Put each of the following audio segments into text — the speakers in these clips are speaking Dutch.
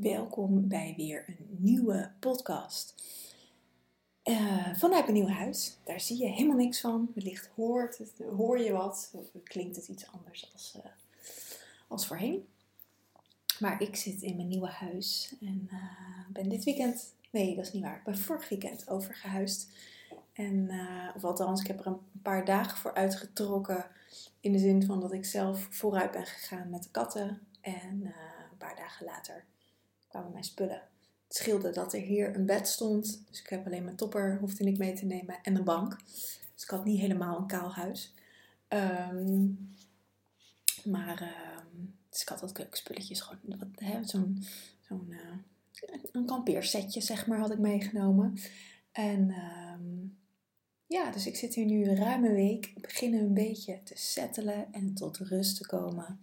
welkom bij weer een nieuwe podcast. Uh, vanuit mijn nieuwe huis, daar zie je helemaal niks van. Wellicht hoort het, hoor je wat, klinkt het iets anders als, uh, als voorheen. Maar ik zit in mijn nieuwe huis en uh, ben dit weekend, nee dat is niet waar, ik ben vorig weekend overgehuisd. En, of althans, ik heb er een paar dagen voor uitgetrokken in de zin van dat ik zelf vooruit ben gegaan met de katten en een paar dagen later kwamen mijn spullen. Het scheelde dat er hier een bed stond. Dus ik heb alleen mijn topper, hoefde niet mee te nemen. En een bank. Dus ik had niet helemaal een kaal huis. Ehm, maar uh, dus ik had wat keukenspulletjes. Gewoon zo'n zo'n uh, een kampeersetje, zeg maar, had ik meegenomen. En uh, ja, dus ik zit hier nu een week. Ik begin een beetje te settelen en tot rust te komen.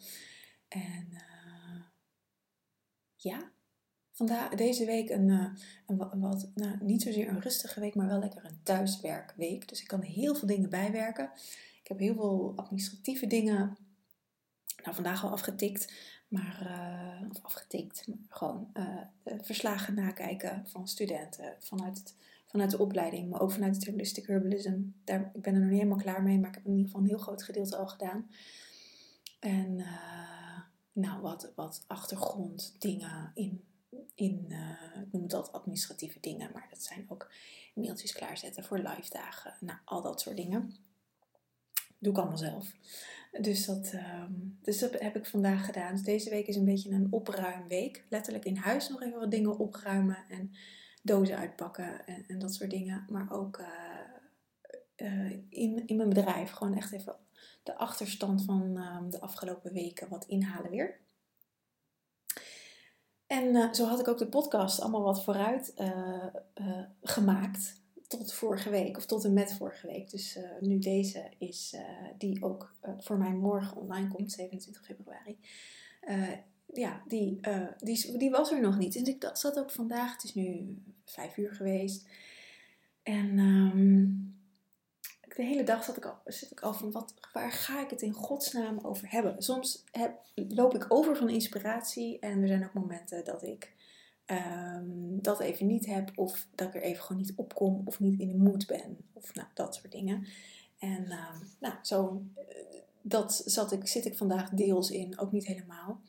En uh, ja, vandaag, deze week een, eh, wat, nou, niet zozeer een rustige week, maar wel lekker een thuiswerkweek. Dus ik kan heel veel dingen bijwerken. Ik heb heel veel administratieve dingen, nou vandaag al afgetikt, maar, uh, of afgetikt, maar gewoon uh, verslagen nakijken van studenten vanuit, vanuit de opleiding, maar ook vanuit het holistic herbalism. Daar, ik ben er nog niet helemaal klaar mee, maar ik heb in ieder geval een heel groot gedeelte al gedaan. En nou, wat, wat achtergronddingen in in, uh, ik noem het altijd administratieve dingen, maar dat zijn ook mailtjes klaarzetten voor live dagen. Nou, al dat soort dingen. Doe ik allemaal zelf. Dus dat, uh, dus dat heb ik vandaag gedaan. Dus deze week is een beetje een opruimweek. Letterlijk in huis nog even wat dingen opruimen en dozen uitpakken en, en dat soort dingen. Maar ook uh, in, in mijn bedrijf gewoon echt even de achterstand van ehm, de afgelopen weken wat inhalen weer. En uh, zo had ik ook de podcast allemaal wat vooruit uh, uh, gemaakt. Tot vorige week, of tot en met vorige week. Dus nu deze is, die ook voor mij morgen online komt, 27 februari. ja, die, die, die was er nog niet. Dus ik zat ook vandaag, het is nu vijf uur geweest. En um, de hele dag zat ik al, zit ik al van wat, waar ga ik het in godsnaam over hebben? Soms heb, loop ik over van inspiratie en er zijn ook momenten dat ik um, dat even niet heb of dat ik er even gewoon niet op kom of niet in de moed ben of nou, dat soort dingen. En um, nou, zo eh, dat zat ik, zit ik vandaag deels in, ook niet helemaal.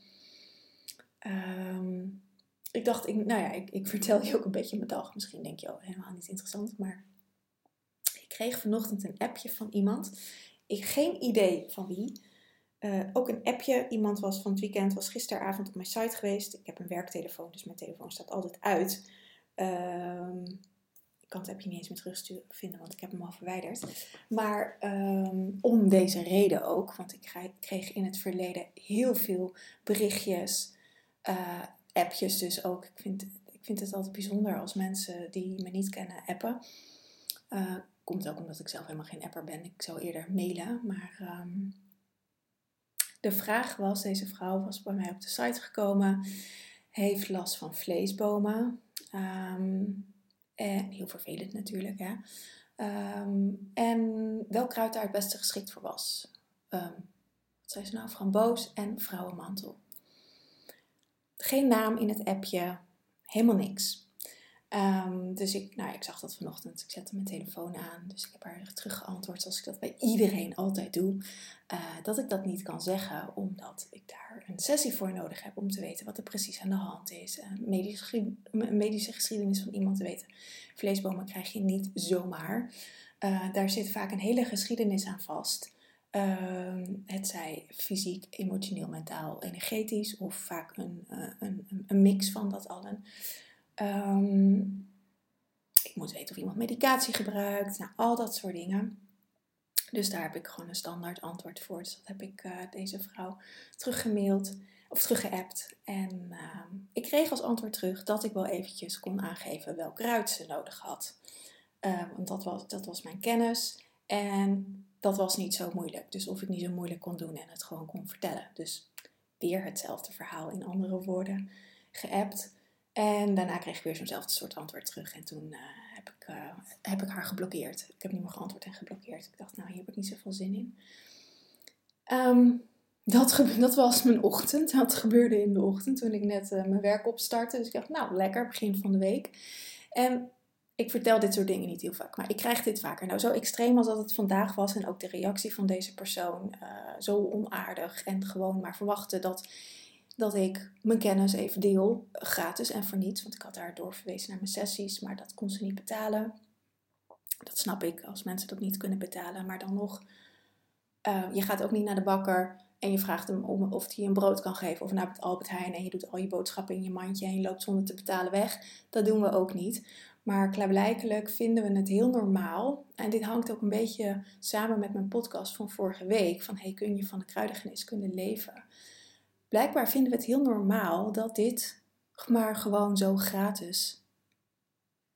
Um, ik dacht, ik, nou ja, ik, ik vertel je ook een beetje mijn dag. Misschien denk je, oh, helemaal niet interessant, maar kreeg vanochtend een appje van iemand. Ik geen idee van wie. Uh, ook een appje. Iemand was van het weekend, was gisteravond op mijn site geweest. Ik heb een werktelefoon, dus mijn telefoon staat altijd uit. Um, ik kan het appje niet eens meer terugsturen vinden, want ik heb hem al verwijderd. Maar um, om deze reden ook, want ik kreeg in het verleden heel veel berichtjes, uh, appjes dus ook. Ik vind, ik vind het altijd bijzonder als mensen die me niet kennen appen. Uh, Komt ook omdat ik zelf helemaal geen apper ben. Ik zou eerder mailen. Maar um, de vraag was, deze vrouw was bij mij op de site gekomen. Heeft last van vleesbomen. Um, en heel vervelend natuurlijk. Hè? Um, en welk kruid daar het beste geschikt voor was. wat zei ze nou? Framboos en vrouwenmantel. Geen naam in het appje. Helemaal niks. Um, dus ik, nou, ik zag dat vanochtend. Ik zette mijn telefoon aan. Dus ik heb haar teruggeantwoord zoals ik dat bij iedereen altijd doe. Uh, dat ik dat niet kan zeggen, omdat ik daar een sessie voor nodig heb om te weten wat er precies aan de hand is. Een medische, medische geschiedenis van iemand te weten. Vleesbomen krijg je niet zomaar. Uh, daar zit vaak een hele geschiedenis aan vast. Uh, het zij fysiek, emotioneel, mentaal, energetisch of vaak een, een, een mix van dat allen. Um, ik moet weten of iemand medicatie gebruikt. Nou, al dat soort dingen. Dus daar heb ik gewoon een standaard antwoord voor. Dus dat heb ik uh, deze vrouw teruggemaild of teruggeappt. En uh, ik kreeg als antwoord terug dat ik wel eventjes kon aangeven welk ruit ze nodig had. Uh, want dat was, dat was mijn kennis. En dat was niet zo moeilijk. Dus of ik niet zo moeilijk kon doen en het gewoon kon vertellen. Dus weer hetzelfde verhaal in andere woorden geappt. En daarna kreeg ik weer zo'nzelfde soort antwoord terug. En toen uh, heb, ik, uh, heb ik haar geblokkeerd. Ik heb niet meer geantwoord en geblokkeerd. Ik dacht, nou, hier heb ik niet zoveel zin in. Um, dat, dat was mijn ochtend. Dat gebeurde in de ochtend toen ik net eh, mijn werk opstartte. Dus ik dacht, nou lekker, begin van de week. En ik vertel dit soort dingen niet heel vaak, maar ik krijg dit vaker. Nou, zo extreem als dat het vandaag was en ook de reactie van deze persoon, eh, zo onaardig en gewoon maar verwachten dat, dat ik mijn kennis even deel, gratis en voor niets. Want ik had haar doorverwezen naar mijn sessies, maar dat kon ze niet betalen. Dat snap ik als mensen dat niet kunnen betalen, maar dan nog, eh, je gaat ook niet naar de bakker en je vraagt hem om, of hij een brood kan geven of naar het Albert Heijn en je doet al je boodschappen in je mandje en je loopt zonder te betalen weg. Dat doen we ook niet. Maar klaarblijkelijk vinden we het heel normaal. En dit hangt ook een beetje samen met mijn podcast van vorige week. Van hey, kun je van de kruidengeneeskunde leven? Blijkbaar vinden we het heel normaal dat dit maar gewoon zo gratis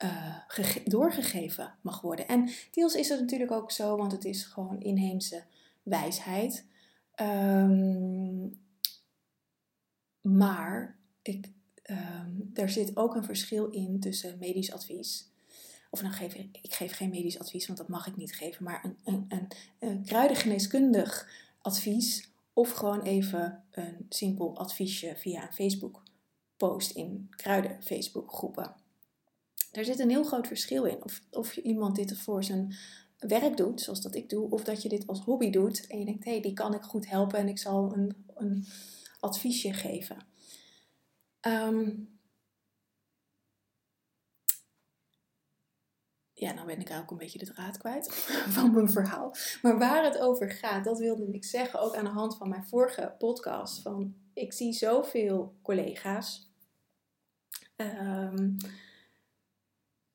uh, doorgegeven mag worden. En deels is het natuurlijk ook zo, want het is gewoon inheemse wijsheid. Um, maar ik, um, er zit ook een verschil in tussen medisch advies. Of nou geef ik, ik geef geen medisch advies, want dat mag ik niet geven. Maar een, een, een, een kruidengeneeskundig advies. Of gewoon even een simpel adviesje via een Facebook post in kruiden Facebook groepen. Er zit een heel groot verschil in. Of, of iemand dit voor zijn werk doet, zoals dat ik doe, of dat je dit als hobby doet en je denkt, hé, hey, die kan ik goed helpen en ik zal een, een adviesje geven. Um, ja, nou ben ik ook een beetje de draad kwijt van mijn verhaal. Maar waar het over gaat, dat wilde ik zeggen, ook aan de hand van mijn vorige podcast. Van, ik zie zoveel collega's um,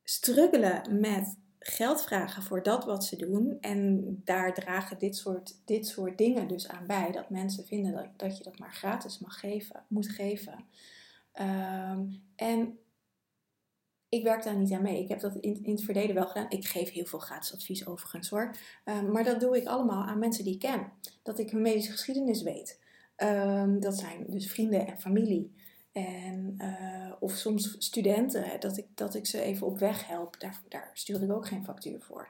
struggelen met geld vragen voor dat wat ze doen. En daar dragen dit soort, dit soort dingen dus aan bij. Dat mensen vinden dat, dat je dat maar gratis mag geven, moet geven. Um, en ik werk daar niet aan mee. Ik heb dat in, in het verleden wel gedaan. Ik geef heel veel gratis advies overigens hoor. Um, maar dat doe ik allemaal aan mensen die ik ken. Dat ik hun medische geschiedenis weet. Um, dat zijn dus vrienden en familie. En, uh, of soms studenten, dat ik, dat ik ze even op weg help. Daar, daar stuur ik ook geen factuur voor.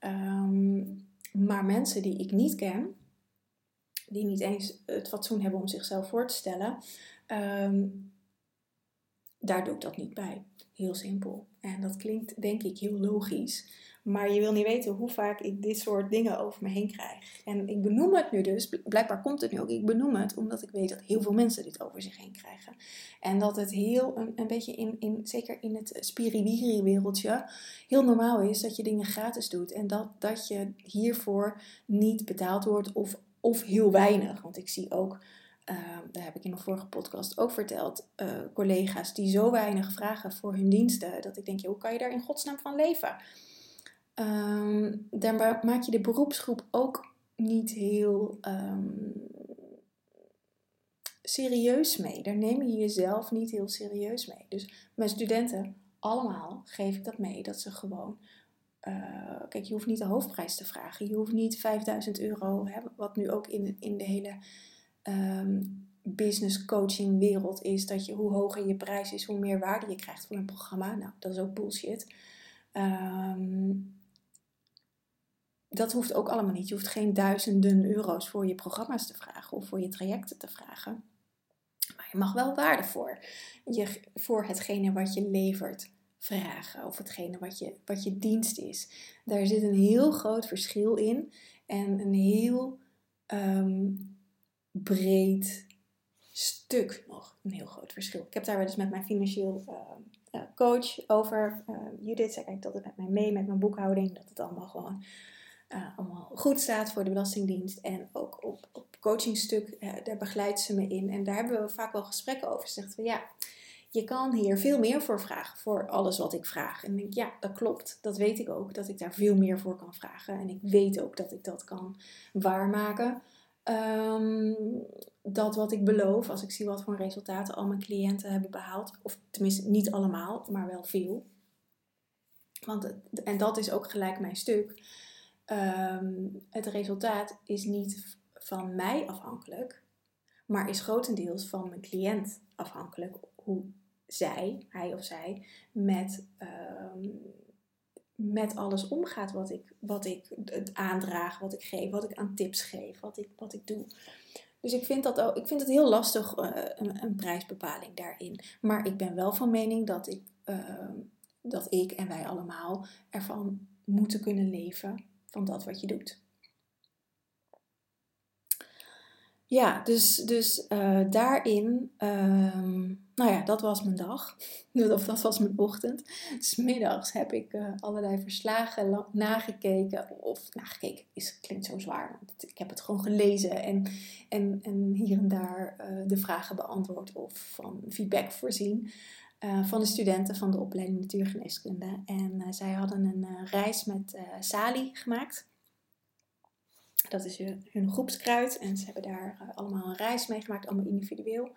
Um, maar mensen die ik niet ken, die niet eens het fatsoen hebben om zichzelf voor te stellen, daar doe ik dat niet bij. Heel simpel. En dat klinkt denk ik heel logisch. Maar je wil niet weten hoe vaak ik dit soort dingen over me heen krijg. En ik benoem het nu dus, blijkbaar komt het nu ook, ik benoem het omdat ik weet dat heel veel mensen dit over zich heen krijgen. En dat het heel, een, een beetje in, in, zeker in het spiriwiri wereldje, heel normaal is dat je dingen gratis doet. En dat, dat je hiervoor niet betaald wordt of, of heel weinig. Want ik zie ook uh, daar heb ik in een vorige podcast ook verteld, uh, collega's die zo weinig vragen voor hun diensten, dat ik denk, hoe kan je daar in godsnaam van leven? Um, daar maak je de beroepsgroep ook niet heel um, serieus mee. Daar neem je jezelf niet heel serieus mee. Dus mijn studenten, allemaal, geef ik dat mee, dat ze gewoon uh, kijk, je hoeft niet de hoofdprijs te vragen. Je hoeft niet 5000 euro, hè, wat nu ook in, in de hele um, business coaching wereld is. Dat je, hoe hoger je prijs is, hoe meer waarde je krijgt voor een programma. Nou, dat is ook bullshit. Um, dat hoeft ook allemaal niet. Je hoeft geen duizenden euro's voor je programma's te vragen of voor je trajecten te vragen. Maar je mag wel waarde voor, je, voor hetgene wat je levert vragen. Of hetgene wat je, wat je dienst is. Daar zit een heel groot verschil in. En een heel um, breed stuk nog. Een heel groot verschil. Ik heb daar wel eens met mijn financieel uh, coach over. Uh, Judith zei kijkt altijd met mij mee met mijn boekhouding. Dat het allemaal gewoon allemaal goed staat voor de Belastingdienst. En ook op, op coachingstuk, daar begeleidt ze me in. En daar hebben we vaak wel gesprekken over. Ze zegt van ja, je kan hier veel meer voor vragen, voor alles wat ik vraag. En ik denk, ja, dat klopt. Dat weet ik ook, dat ik daar veel meer voor kan vragen. En ik weet ook dat ik dat kan waarmaken. Um, dat wat ik beloof, als ik zie wat voor resultaten al mijn cliënten hebben behaald, of tenminste niet allemaal, maar wel veel. Want en dat is ook gelijk mijn stuk. Um, het resultaat is niet van mij afhankelijk, maar is grotendeels van mijn cliënt afhankelijk. Hoe zij, hij of zij, met, um, met alles omgaat wat ik, wat ik aandraag, wat ik geef, wat ik aan tips geef, wat ik, wat ik doe. Dus ik vind, dat ik vind het heel lastig, uh, een, prijsbepaling daarin. Maar ik ben wel van mening dat ik, uh, dat ik en wij allemaal ervan moeten kunnen leven van dat wat je doet. Ja, dus, dus uh, daarin, um, nou ja, dat was mijn dag. Of dat was mijn ochtend. Smiddags heb ik uh, allerlei verslagen nagekeken. Of nagekeken is, klinkt zo zwaar. Want ik heb het gewoon gelezen en, en, en hier en daar uh, de vragen beantwoord of van feedback voorzien. van de studenten van de opleiding Natuurgeneeskunde. En zij hadden een reis met Sali gemaakt. Dat is hun groepskruid. En ze hebben daar eh, allemaal een reis meegemaakt, allemaal individueel.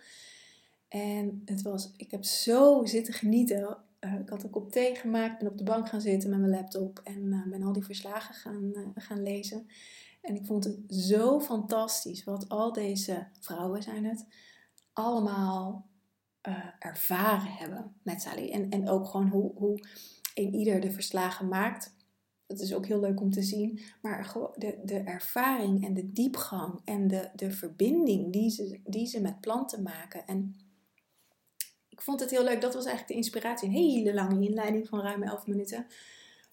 En het was, ik heb zo zitten genieten. Uh, ik had een kop thee gemaakt, ben op de bank gaan zitten met mijn laptop en uh, ben al die verslagen gaan, gaan lezen. En ik vond het zo fantastisch wat al deze vrouwen zijn het allemaal ervaren hebben met Sally. En, en ook gewoon hoe, hoe een ieder de verslagen maakt dat is ook heel leuk om te zien. Maar de, de ervaring en de diepgang en de, de verbinding die ze, die ze met planten maken. En ik vond het heel leuk. Dat was eigenlijk de inspiratie. Een hele lange inleiding van ruim 11 minuten.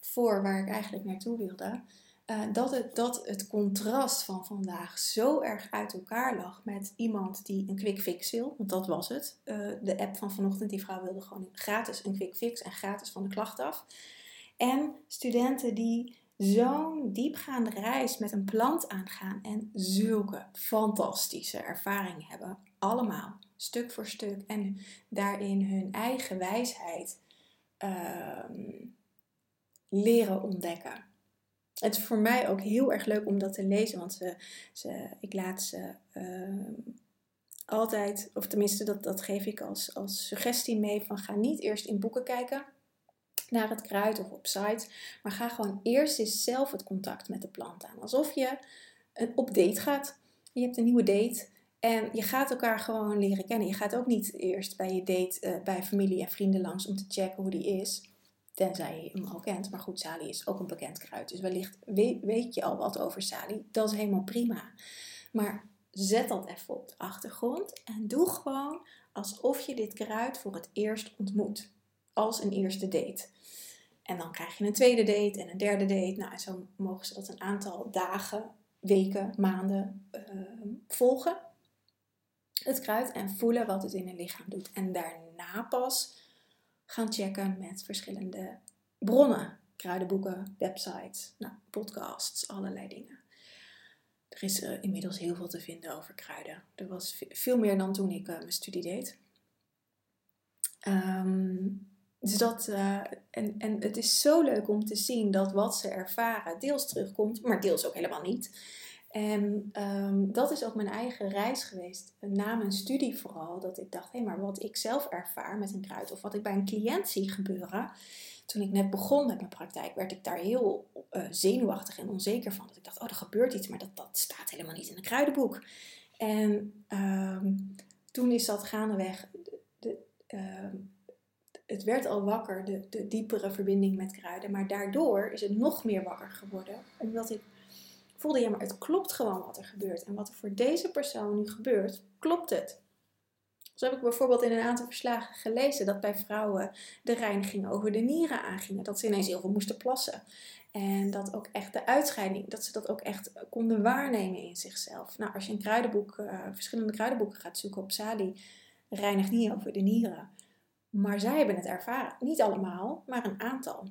Voor waar ik eigenlijk naartoe wilde. Uh, dat, het, dat het contrast van vandaag zo erg uit elkaar lag met iemand die een quick fix wil. Want dat was het. Uh, de app van vanochtend, die vrouw wilde gewoon gratis een quick fix en gratis van de klacht af. En studenten die zo'n diepgaande reis met een plant aangaan en zulke fantastische ervaringen hebben. Allemaal, stuk voor stuk. En daarin hun eigen wijsheid ehm, leren ontdekken. Het is voor mij ook heel erg leuk om dat te lezen, want ze, ze, ik laat ze ehm, altijd, of tenminste dat, dat geef ik als, als suggestie mee, van ga niet eerst in boeken kijken naar het kruid of op sites. Maar ga gewoon eerst eens zelf het contact met de plant aan. Alsof je op date gaat. Je hebt een nieuwe date en je gaat elkaar gewoon leren kennen. Je gaat ook niet eerst bij je date uh, bij familie en vrienden langs om te checken hoe die is. Tenzij je hem al kent. Maar goed, Sali is ook een bekend kruid. Dus wellicht weet, je al wat over Sali. Dat is helemaal prima. Maar zet dat even op de achtergrond. En doe gewoon alsof je dit kruid voor het eerst ontmoet als een eerste date. En dan krijg je een tweede date en een derde date. Nou, zo mogen ze dat een aantal dagen, weken, maanden uh, volgen. Het kruid en voelen wat het in hun lichaam doet. En daarna pas gaan checken met verschillende bronnen. Kruidenboeken, websites, nou, podcasts, allerlei dingen. Er is uh, inmiddels heel veel te vinden over kruiden. Er was veel meer dan toen ik uh, mijn studie deed. Um, dus dat, uh, en, en het is zo leuk om te zien dat wat ze ervaren deels terugkomt, maar deels ook helemaal niet. En um, dat is ook mijn eigen reis geweest, na mijn studie vooral, dat ik dacht, hé, hey, maar wat ik zelf ervaar met een kruid of wat ik bij een cliënt zie gebeuren. Toen ik net begon met mijn praktijk, werd ik daar heel uh, zenuwachtig en onzeker van. Dat ik dacht, oh, er gebeurt iets, maar dat, dat staat helemaal niet in een kruidenboek. En um, toen is dat gaandeweg de, de, uh, het werd al wakker, de, de diepere verbinding met kruiden. Maar daardoor is het nog meer wakker geworden. Omdat ik voelde, ja, maar het klopt gewoon wat er gebeurt. En wat er voor deze persoon nu gebeurt, klopt het. Zo heb ik bijvoorbeeld in een aantal verslagen gelezen dat bij vrouwen de reiniging over de nieren aangingen. Dat ze ineens heel veel moesten plassen. En dat ook echt de uitscheiding, dat ze dat ook echt konden waarnemen in zichzelf. Nou, als je een kruidenboek, uh, verschillende kruidenboeken gaat zoeken op Sali, reinigt niet over de nieren. Maar zij hebben het ervaren. Niet allemaal, maar een aantal.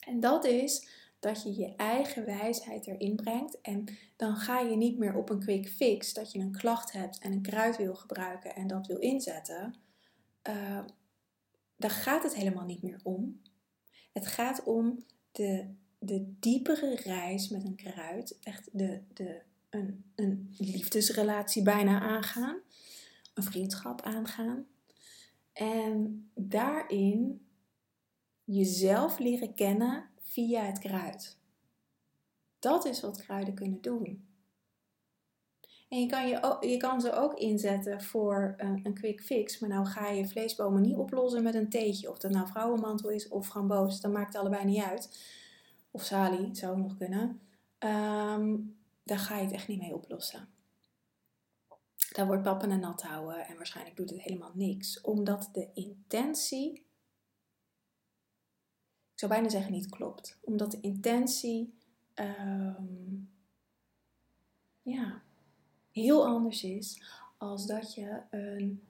En dat is dat je je eigen wijsheid erin brengt. En dan ga je niet meer op een quick fix dat je een klacht hebt en een kruid wil gebruiken en dat wil inzetten. Uh, daar gaat het helemaal niet meer om. Het gaat om de, de diepere reis met een kruid. Echt de, de, een, een liefdesrelatie bijna aangaan. Een vriendschap aangaan. En daarin jezelf leren kennen via het kruid. Dat is wat kruiden kunnen doen. En je kan, je, je kan ze ook inzetten voor een, een quick fix. Maar nou ga je vleesbomen niet oplossen met een theetje. Of dat nou vrouwenmantel is of framboos. Dat maakt allebei niet uit. Of salie, zou nog kunnen. Um, daar ga je het echt niet mee oplossen. Daar wordt papa en nat houden en waarschijnlijk doet het helemaal niks. Omdat de intentie, zou bijna zeggen niet klopt. Omdat de intentie ehm, ja, heel anders is als dat je een,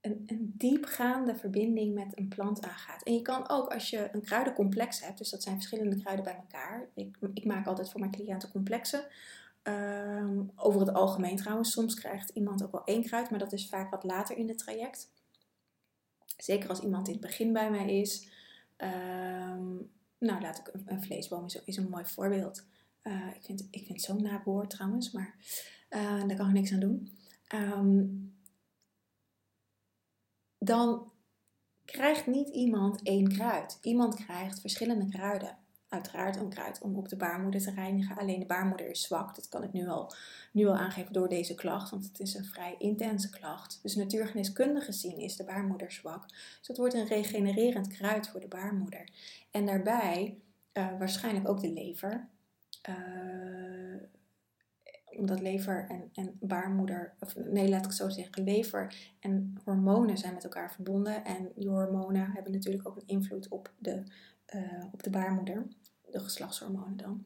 een, een diepgaande verbinding met een plant aangaat. En je kan ook als je een kruidencomplex hebt, dus dat zijn verschillende kruiden bij elkaar. Ik, ik maak altijd voor mijn cliënten complexen. Ehm, over het algemeen trouwens, soms krijgt iemand ook wel één kruid, maar dat is vaak wat later in het traject. Zeker als iemand in het begin bij mij is. Ehm, nou, laat ik een, vleesboom is, is, een mooi voorbeeld. Uh, ik, vind, ik vind het zo'n naboor trouwens, maar uh, daar kan ik niks aan doen. Um, dan krijgt niet iemand één kruid. Iemand krijgt verschillende kruiden. Uiteraard een kruid om op de baarmoeder te reinigen. Alleen de baarmoeder is zwak. Dat kan ik nu al, nu al aangeven door deze klacht, want het is een vrij intense klacht. Dus natuurgeneeskundig gezien is de baarmoeder zwak. Dus het wordt een regenererend kruid voor de baarmoeder. En daarbij uh, waarschijnlijk ook de lever. Uh, omdat lever en, en baarmoeder, of nee, laat ik zo zeggen, lever en hormonen zijn met elkaar verbonden. En die hormonen hebben natuurlijk ook een invloed op de, uh, op de baarmoeder, de geslachtshormonen dan.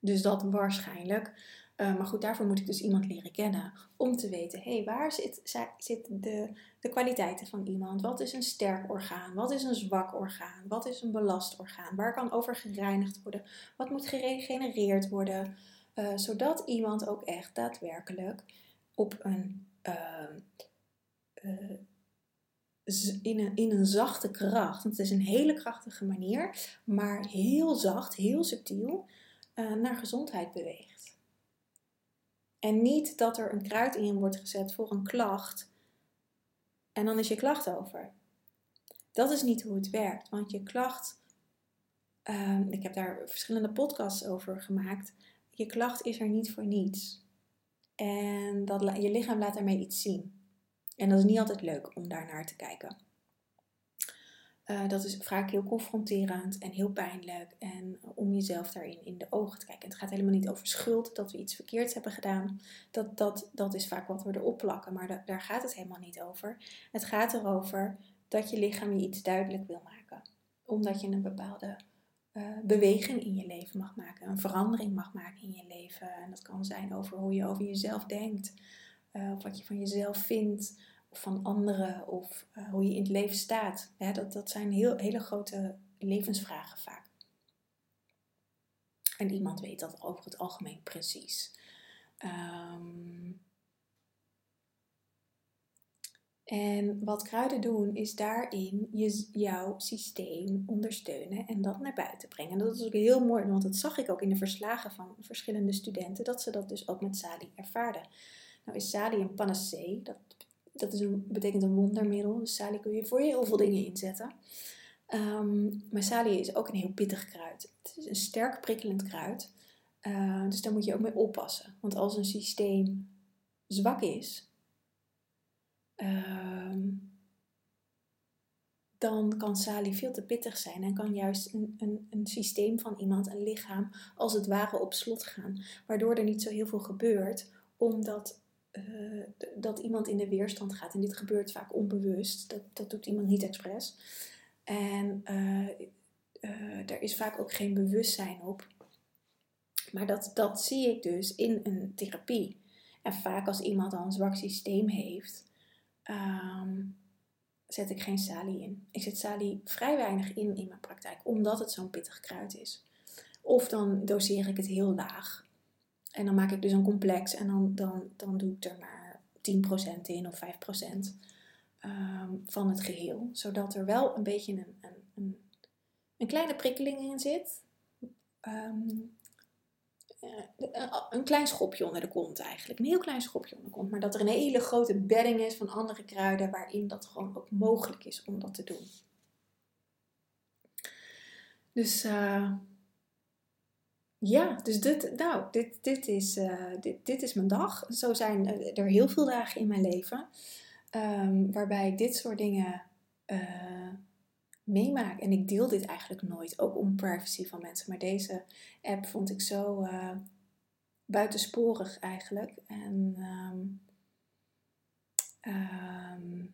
Dus dat waarschijnlijk. Uh, maar goed, daarvoor moet ik dus iemand leren kennen om te weten, hé, hey, waar zit, zit de, de kwaliteiten van iemand? Wat is een sterk orgaan? Wat is een zwak orgaan? Wat is een belast orgaan? Waar kan over gereinigd worden? Wat moet geregenereerd worden? Uh, zodat iemand ook echt daadwerkelijk op een, uh, in, een, in een zachte kracht, het is een hele krachtige manier, maar heel zacht, heel subtiel, naar gezondheid beweegt. En niet dat er een kruid in wordt gezet voor een klacht en dan is je klacht over. Dat is niet hoe het werkt, want je klacht, ehm, ik heb daar verschillende podcasts over gemaakt je klacht is er niet voor niets. En dat, je lichaam laat daarmee iets zien. En dat is niet altijd leuk om daar naar te kijken. Uh, dat is vaak heel confronterend en heel pijnlijk. En om jezelf daarin in de ogen te kijken. Het gaat helemaal niet over schuld, dat we iets verkeerds hebben gedaan. Dat, dat, dat is vaak wat we erop plakken, maar daar gaat het helemaal niet over. Het gaat erover dat je lichaam je iets duidelijk wil maken. Omdat je een bepaalde uh, beweging in je leven mag maken, een verandering mag maken in je leven. En dat kan zijn over hoe je over jezelf denkt, uh, of wat je van jezelf vindt, of van anderen, of uh, hoe je in het leven staat. Dat, dat zijn heel, hele grote levensvragen vaak. En iemand weet dat over het algemeen precies. Um, en wat kruiden doen is daarin je, jouw systeem ondersteunen en dat naar buiten brengen. En dat is ook heel mooi, want dat zag ik ook in de verslagen van verschillende studenten, dat ze dat dus ook met Sali ervaarden. Nou is Sali een panacee, dat, dat is een, betekent een wondermiddel. Dus Sali kun je voor heel veel dingen inzetten. Um, maar Sali is ook een heel pittig kruid. Het is een sterk prikkelend kruid. Uh, dus daar moet je ook mee oppassen. Want als een systeem zwak is, Ehm, dan kan Sali veel te pittig zijn en kan juist een, een, een systeem van iemand, een lichaam, als het ware op slot gaan. Waardoor er niet zo heel veel gebeurt, omdat uh, dat iemand in de weerstand gaat. En dit gebeurt vaak onbewust, dat, dat doet iemand niet expres. En uh, uh, er is vaak ook geen bewustzijn op. Maar dat, dat zie ik dus in een therapie. En vaak als iemand al een zwak systeem heeft, um, zet ik geen salie in. Ik zet salie vrij weinig in in mijn praktijk, omdat het zo'n pittig kruid is. Of dan doseer ik het heel laag. En dan maak ik dus een complex en dan, dan, dan doe ik er maar 10% in of 5% um, ehm, van het geheel. Zodat er wel een beetje een, een, een, kleine prikkeling in zit. Um, eh, een klein schopje onder de kont eigenlijk. Een heel klein schopje onder de kont. Maar dat er een hele grote bedding is van andere kruiden waarin dat gewoon ook mogelijk is om dat te doen. Dus uh, ja, dus dit, nou, dit, dit, is, uh, dit, dit is mijn dag. Zo zijn er heel veel dagen in mijn leven um, waarbij ik dit soort dingen uh, meemaak. En ik deel dit eigenlijk nooit, ook om privacy van mensen. Maar deze app vond ik zo, buitensporig eigenlijk. En ehm, ehm,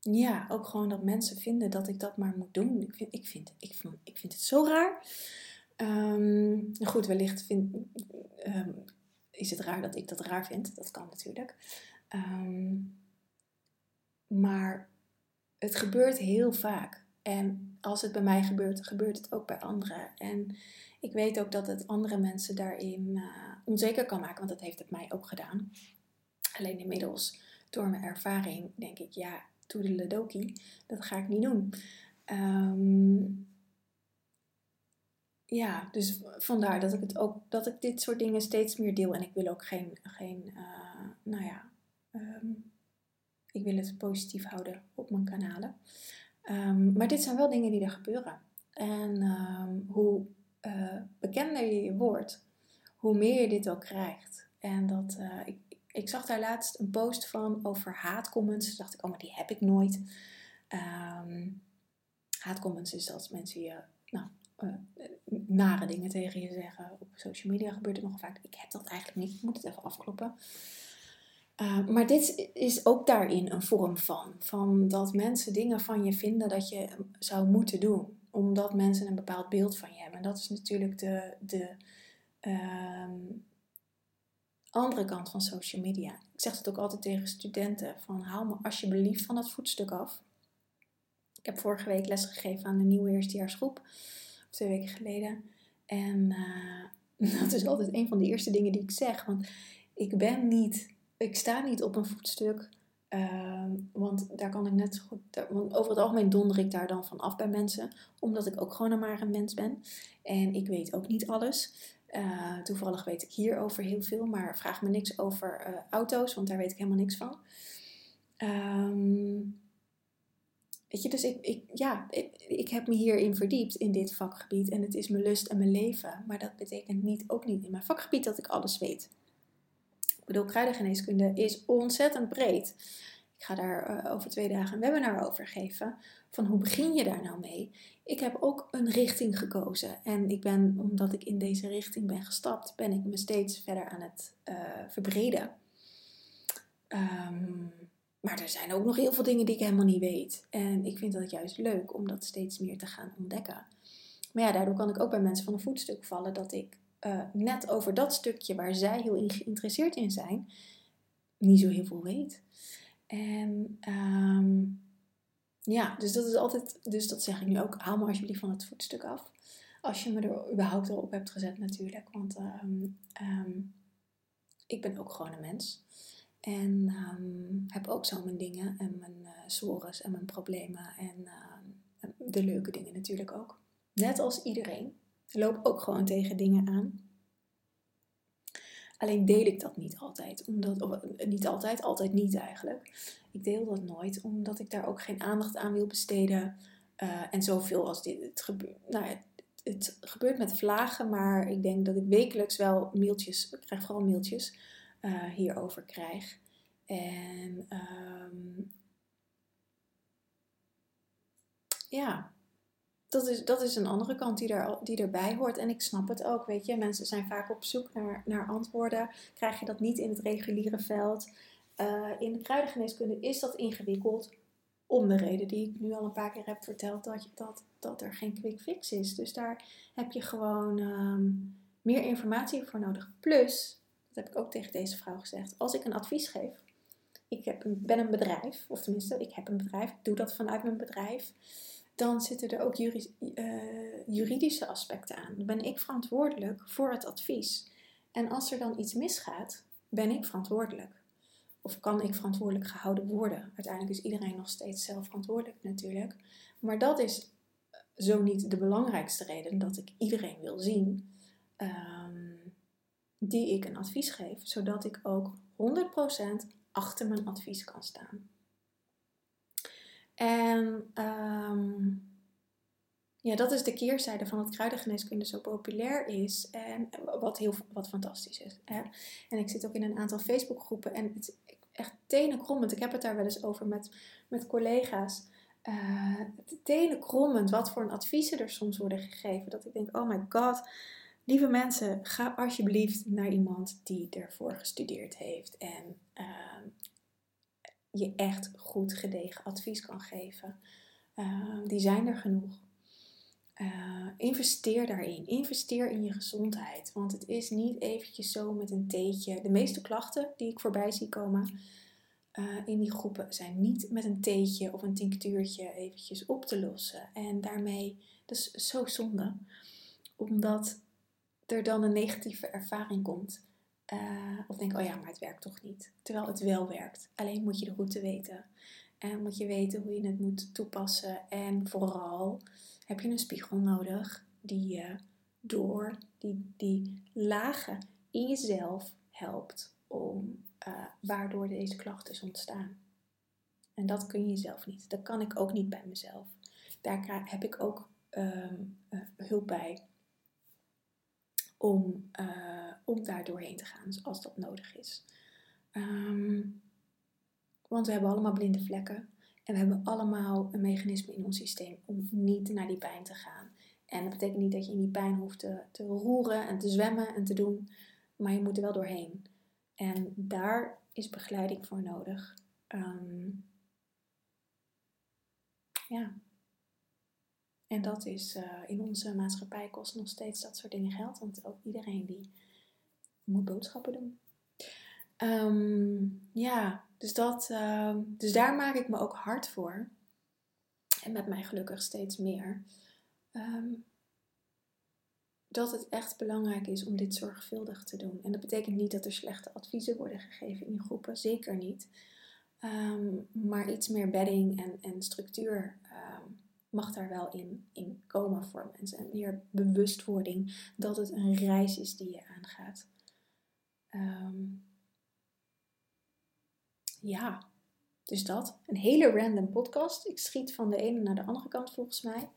ja, ook gewoon dat mensen vinden dat ik dat maar moet doen. Ik vind, ik vind, ik vind, ik vind het zo raar. Um, goed, wellicht vind, is het raar dat ik dat raar vind. Dat kan natuurlijk. maar het gebeurt heel vaak. En als het bij mij gebeurt, gebeurt het ook bij anderen. En ik weet ook dat het andere mensen daarin uh, onzeker kan maken, want dat heeft het mij ook gedaan. Alleen inmiddels, door mijn ervaring, denk ik, ja, toedeledoki, dat ga ik niet doen. Um, ja, dus vandaar dat ik het ook, dat ik dit soort dingen steeds meer deel. En ik wil ook geen, geen uh, nou ja, um, ik wil het positief houden op mijn kanalen. Um, maar dit zijn wel dingen die er gebeuren. En um, hoe uh, bekender je je wordt, hoe meer je dit ook krijgt. En dat, uh, ik, ik zag daar laatst een post van over haatcomments. Toen dacht ik, oh, maar die heb ik nooit. Haatcomments is dat mensen je nou, uh, nare dingen tegen je zeggen. Op social media gebeurt het nog vaak. Ik heb dat eigenlijk niet. Ik moet het even afkloppen. Uh, maar dit is ook daarin een vorm van. Van dat mensen dingen van je vinden dat je zou moeten doen. Omdat mensen een bepaald beeld van je hebben. En dat is natuurlijk de, de uh, andere kant van social media. Ik zeg het ook altijd tegen studenten. Van haal me alsjeblieft van dat voetstuk af. Ik heb vorige week les gegeven aan de nieuwe eerstejaarsgroep. Twee weken geleden. En uh, dat is altijd een van de eerste dingen die ik zeg. Want ik ben niet ik sta niet op een voetstuk. Ehm, want daar kan ik net goed. want over het algemeen donder ik daar dan van af bij mensen. Omdat ik ook gewoon maar een mens ben. En ik weet ook niet alles. Uh, toevallig weet ik hierover heel veel. Maar vraag me niks over uh, auto's. Want daar weet ik helemaal niks van. Um, dus ik, ja, ik, heb me hierin verdiept in dit vakgebied. En het is mijn lust en mijn leven. Maar dat betekent niet, ook niet in mijn vakgebied dat ik alles weet. Ik bedoel, kruidengeneeskunde is ontzettend breed. Ik ga daar uh, over twee dagen een webinar over geven. Van hoe begin je daar nou mee? Ik heb ook een richting gekozen. En ik ben, omdat ik in deze richting ben gestapt, ben ik me steeds verder aan het uh, verbreden. Um, maar er zijn ook nog heel veel dingen die ik helemaal niet weet. En ik vind dat juist leuk om dat steeds meer te gaan ontdekken. Maar ja, daardoor kan ik ook bij mensen van een voetstuk vallen dat ik uh, net over dat stukje waar zij heel geïnteresseerd in zijn, niet zo heel veel weet. En um, ja, dus dat is altijd, dus dat zeg ik nu ook, haal me alsjeblieft van het voetstuk af. Als je me er überhaupt al op hebt gezet natuurlijk, want um, um, ik ben ook gewoon een mens. En heb ook zo mijn dingen en mijn uh, sores en mijn problemen en de leuke dingen natuurlijk ook. Net als iedereen. Loop ook gewoon tegen dingen aan. Alleen deel ik dat niet altijd. Omdat, eh, niet altijd, altijd niet eigenlijk. Ik deel dat nooit, omdat ik daar ook geen aandacht aan wil besteden. Uh, en zoveel als dit. Het, gebeurt, nou, het, het, gebeurt met vlagen, maar ik denk dat ik wekelijks wel mailtjes, ik krijg vooral mailtjes, uh, hierover krijg. En um, ja, dat is, dat is een andere kant die, er, die erbij hoort. En ik snap het ook, weet je. Mensen zijn vaak op zoek naar, naar antwoorden. Krijg je dat niet in het reguliere veld? Uh, in de kruidengeneeskunde is dat ingewikkeld. Om de reden die ik nu al een paar keer heb verteld. Dat, dat, dat er geen quick fix is. Dus daar heb je gewoon um, meer informatie voor nodig. Plus, dat heb ik ook tegen deze vrouw gezegd. Als ik een advies geef. Ik heb een, ben een bedrijf. Of tenminste, ik heb een bedrijf. Ik doe dat vanuit mijn bedrijf dan zitten er ook uh, juridische aspecten aan. Dan ben ik verantwoordelijk voor het advies. En als er dan iets misgaat, ben ik verantwoordelijk. Of kan ik verantwoordelijk gehouden worden? Uiteindelijk is iedereen nog steeds zelf verantwoordelijk natuurlijk. Maar dat is zo niet de belangrijkste reden dat ik iedereen wil zien um, die ik een advies geef, zodat ik ook 100% achter mijn advies kan staan. En um, ja, dat is de keerzijde van dat kruidengeneeskunde zo populair is. En wat heel wat fantastisch is. Hè? En ik zit ook in een aantal Facebookgroepen. En het echt tenenkrommend. Ik heb het daar wel eens over met, met collega's. Uh, tenenkrommend wat voor adviezen er soms worden gegeven. Dat ik denk, oh my god. Lieve mensen, ga alsjeblieft naar iemand die ervoor gestudeerd heeft en ehm, je echt goed gedegen advies kan geven. Ehm, die zijn er genoeg. Uh, investeer daarin. Investeer in je gezondheid. Want het is niet eventjes zo met een theetje. De meeste klachten die ik voorbij zie komen uh, in die groepen zijn niet met een theetje of een tinctuurtje eventjes op te lossen. En daarmee, dat is zo zonde. Omdat er dan een negatieve ervaring komt. Uh, of denk, oh ja, maar het werkt toch niet. Terwijl het wel werkt. Alleen moet je de route weten. En moet je weten hoe je het moet toepassen. En vooral heb je een spiegel nodig die je door die, die lagen in jezelf helpt om uh, waardoor deze klachten ontstaan. En dat kun je zelf niet. Dat kan ik ook niet bij mezelf. Daar heb ik ook um, uh, hulp bij om, uh, om daar doorheen te gaan als dat nodig is. Um, want we hebben allemaal blinde vlekken. En we hebben allemaal een mechanisme in ons systeem om niet naar die pijn te gaan. En dat betekent niet dat je in die pijn hoeft te, roeren en te zwemmen en te doen. Maar je moet er wel doorheen. En daar is begeleiding voor nodig. Um, ja. En dat is uh, in onze maatschappij kost nog steeds dat soort dingen geld. Want ook iedereen die moet boodschappen doen. Um, ja, dus, dat, uh, dus daar maak ik me ook hard voor. En met mij gelukkig steeds meer. Um, dat het echt belangrijk is om dit zorgvuldig te doen. En dat betekent niet dat er slechte adviezen worden gegeven in groepen, zeker niet. Maar iets meer bedding en, en structuur mag daar wel in, in komen voor mensen. En meer bewustwording dat het een reis is die je aangaat. Um, ja, dus dat. Een hele random podcast. Ik schiet van de ene naar de andere kant volgens mij.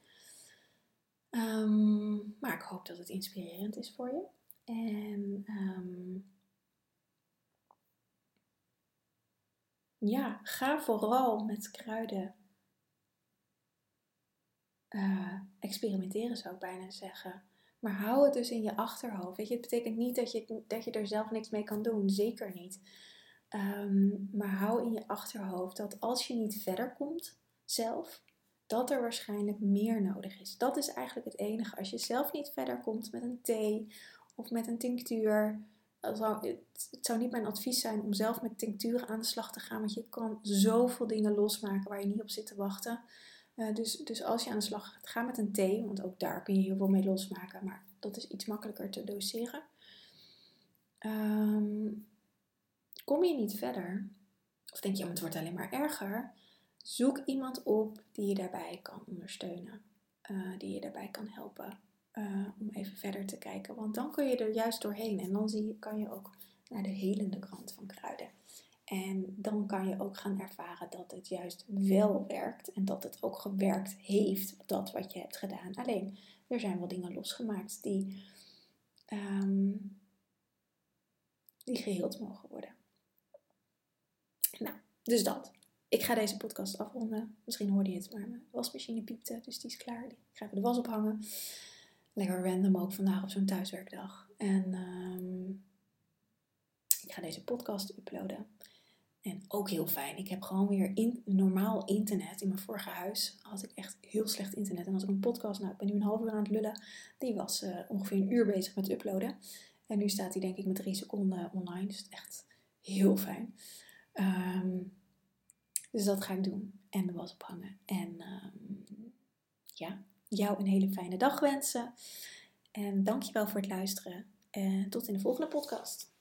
Um, maar ik hoop dat het inspirerend is voor je. En um, ja, ga vooral met kruiden uh, experimenteren, zou ik bijna zeggen. Maar hou het dus in je achterhoofd. Weet je, het betekent niet dat je, dat je er zelf niks mee kan doen. Zeker niet. Um, maar hou in je achterhoofd dat als je niet verder komt zelf, dat er waarschijnlijk meer nodig is. Dat is eigenlijk het enige. Als je zelf niet verder komt met een thee of met een tinctuur. Zou, het, het zou niet mijn advies zijn om zelf met tincturen aan de slag te gaan. Want je kan zoveel dingen losmaken waar je niet op zit te wachten. Uh, dus, dus als je aan de slag gaat, ga met een thee. Want ook daar kun je heel veel mee losmaken. Maar dat is iets makkelijker te doseren. Um, kom je niet verder. Of denk je, oh, het wordt alleen maar erger Zoek iemand op die je daarbij kan ondersteunen, uh, die je daarbij kan helpen uh, om even verder te kijken. Want dan kun je er juist doorheen en dan zie kan je ook naar de helende kant van kruiden. En dan kan je ook gaan ervaren dat het juist wel werkt en dat het ook gewerkt heeft, dat wat je hebt gedaan. Alleen, er zijn wel dingen losgemaakt die, um, die geheeld mogen worden. Nou, dus dat. Ik ga deze podcast afronden. Misschien hoorde je het, maar mijn wasmachine piepte, dus die is klaar. Ik ga even de was ophangen. Lekker random ook vandaag op zo'n thuiswerkdag. En um, ik ga deze podcast uploaden. En ook heel fijn. Ik heb gewoon weer in, normaal internet. In mijn vorige huis had ik echt heel slecht internet. En als ik een podcast, nou ik ben nu een half uur aan het lullen. Die was uh, ongeveer een uur bezig met uploaden. En nu staat hij denk ik met drie seconden online. Dus echt heel fijn. Um, dus dat ga ik doen. En de was ophangen. En um, ja, jou een hele fijne dag wensen. En dankjewel voor het luisteren. En tot in de volgende podcast.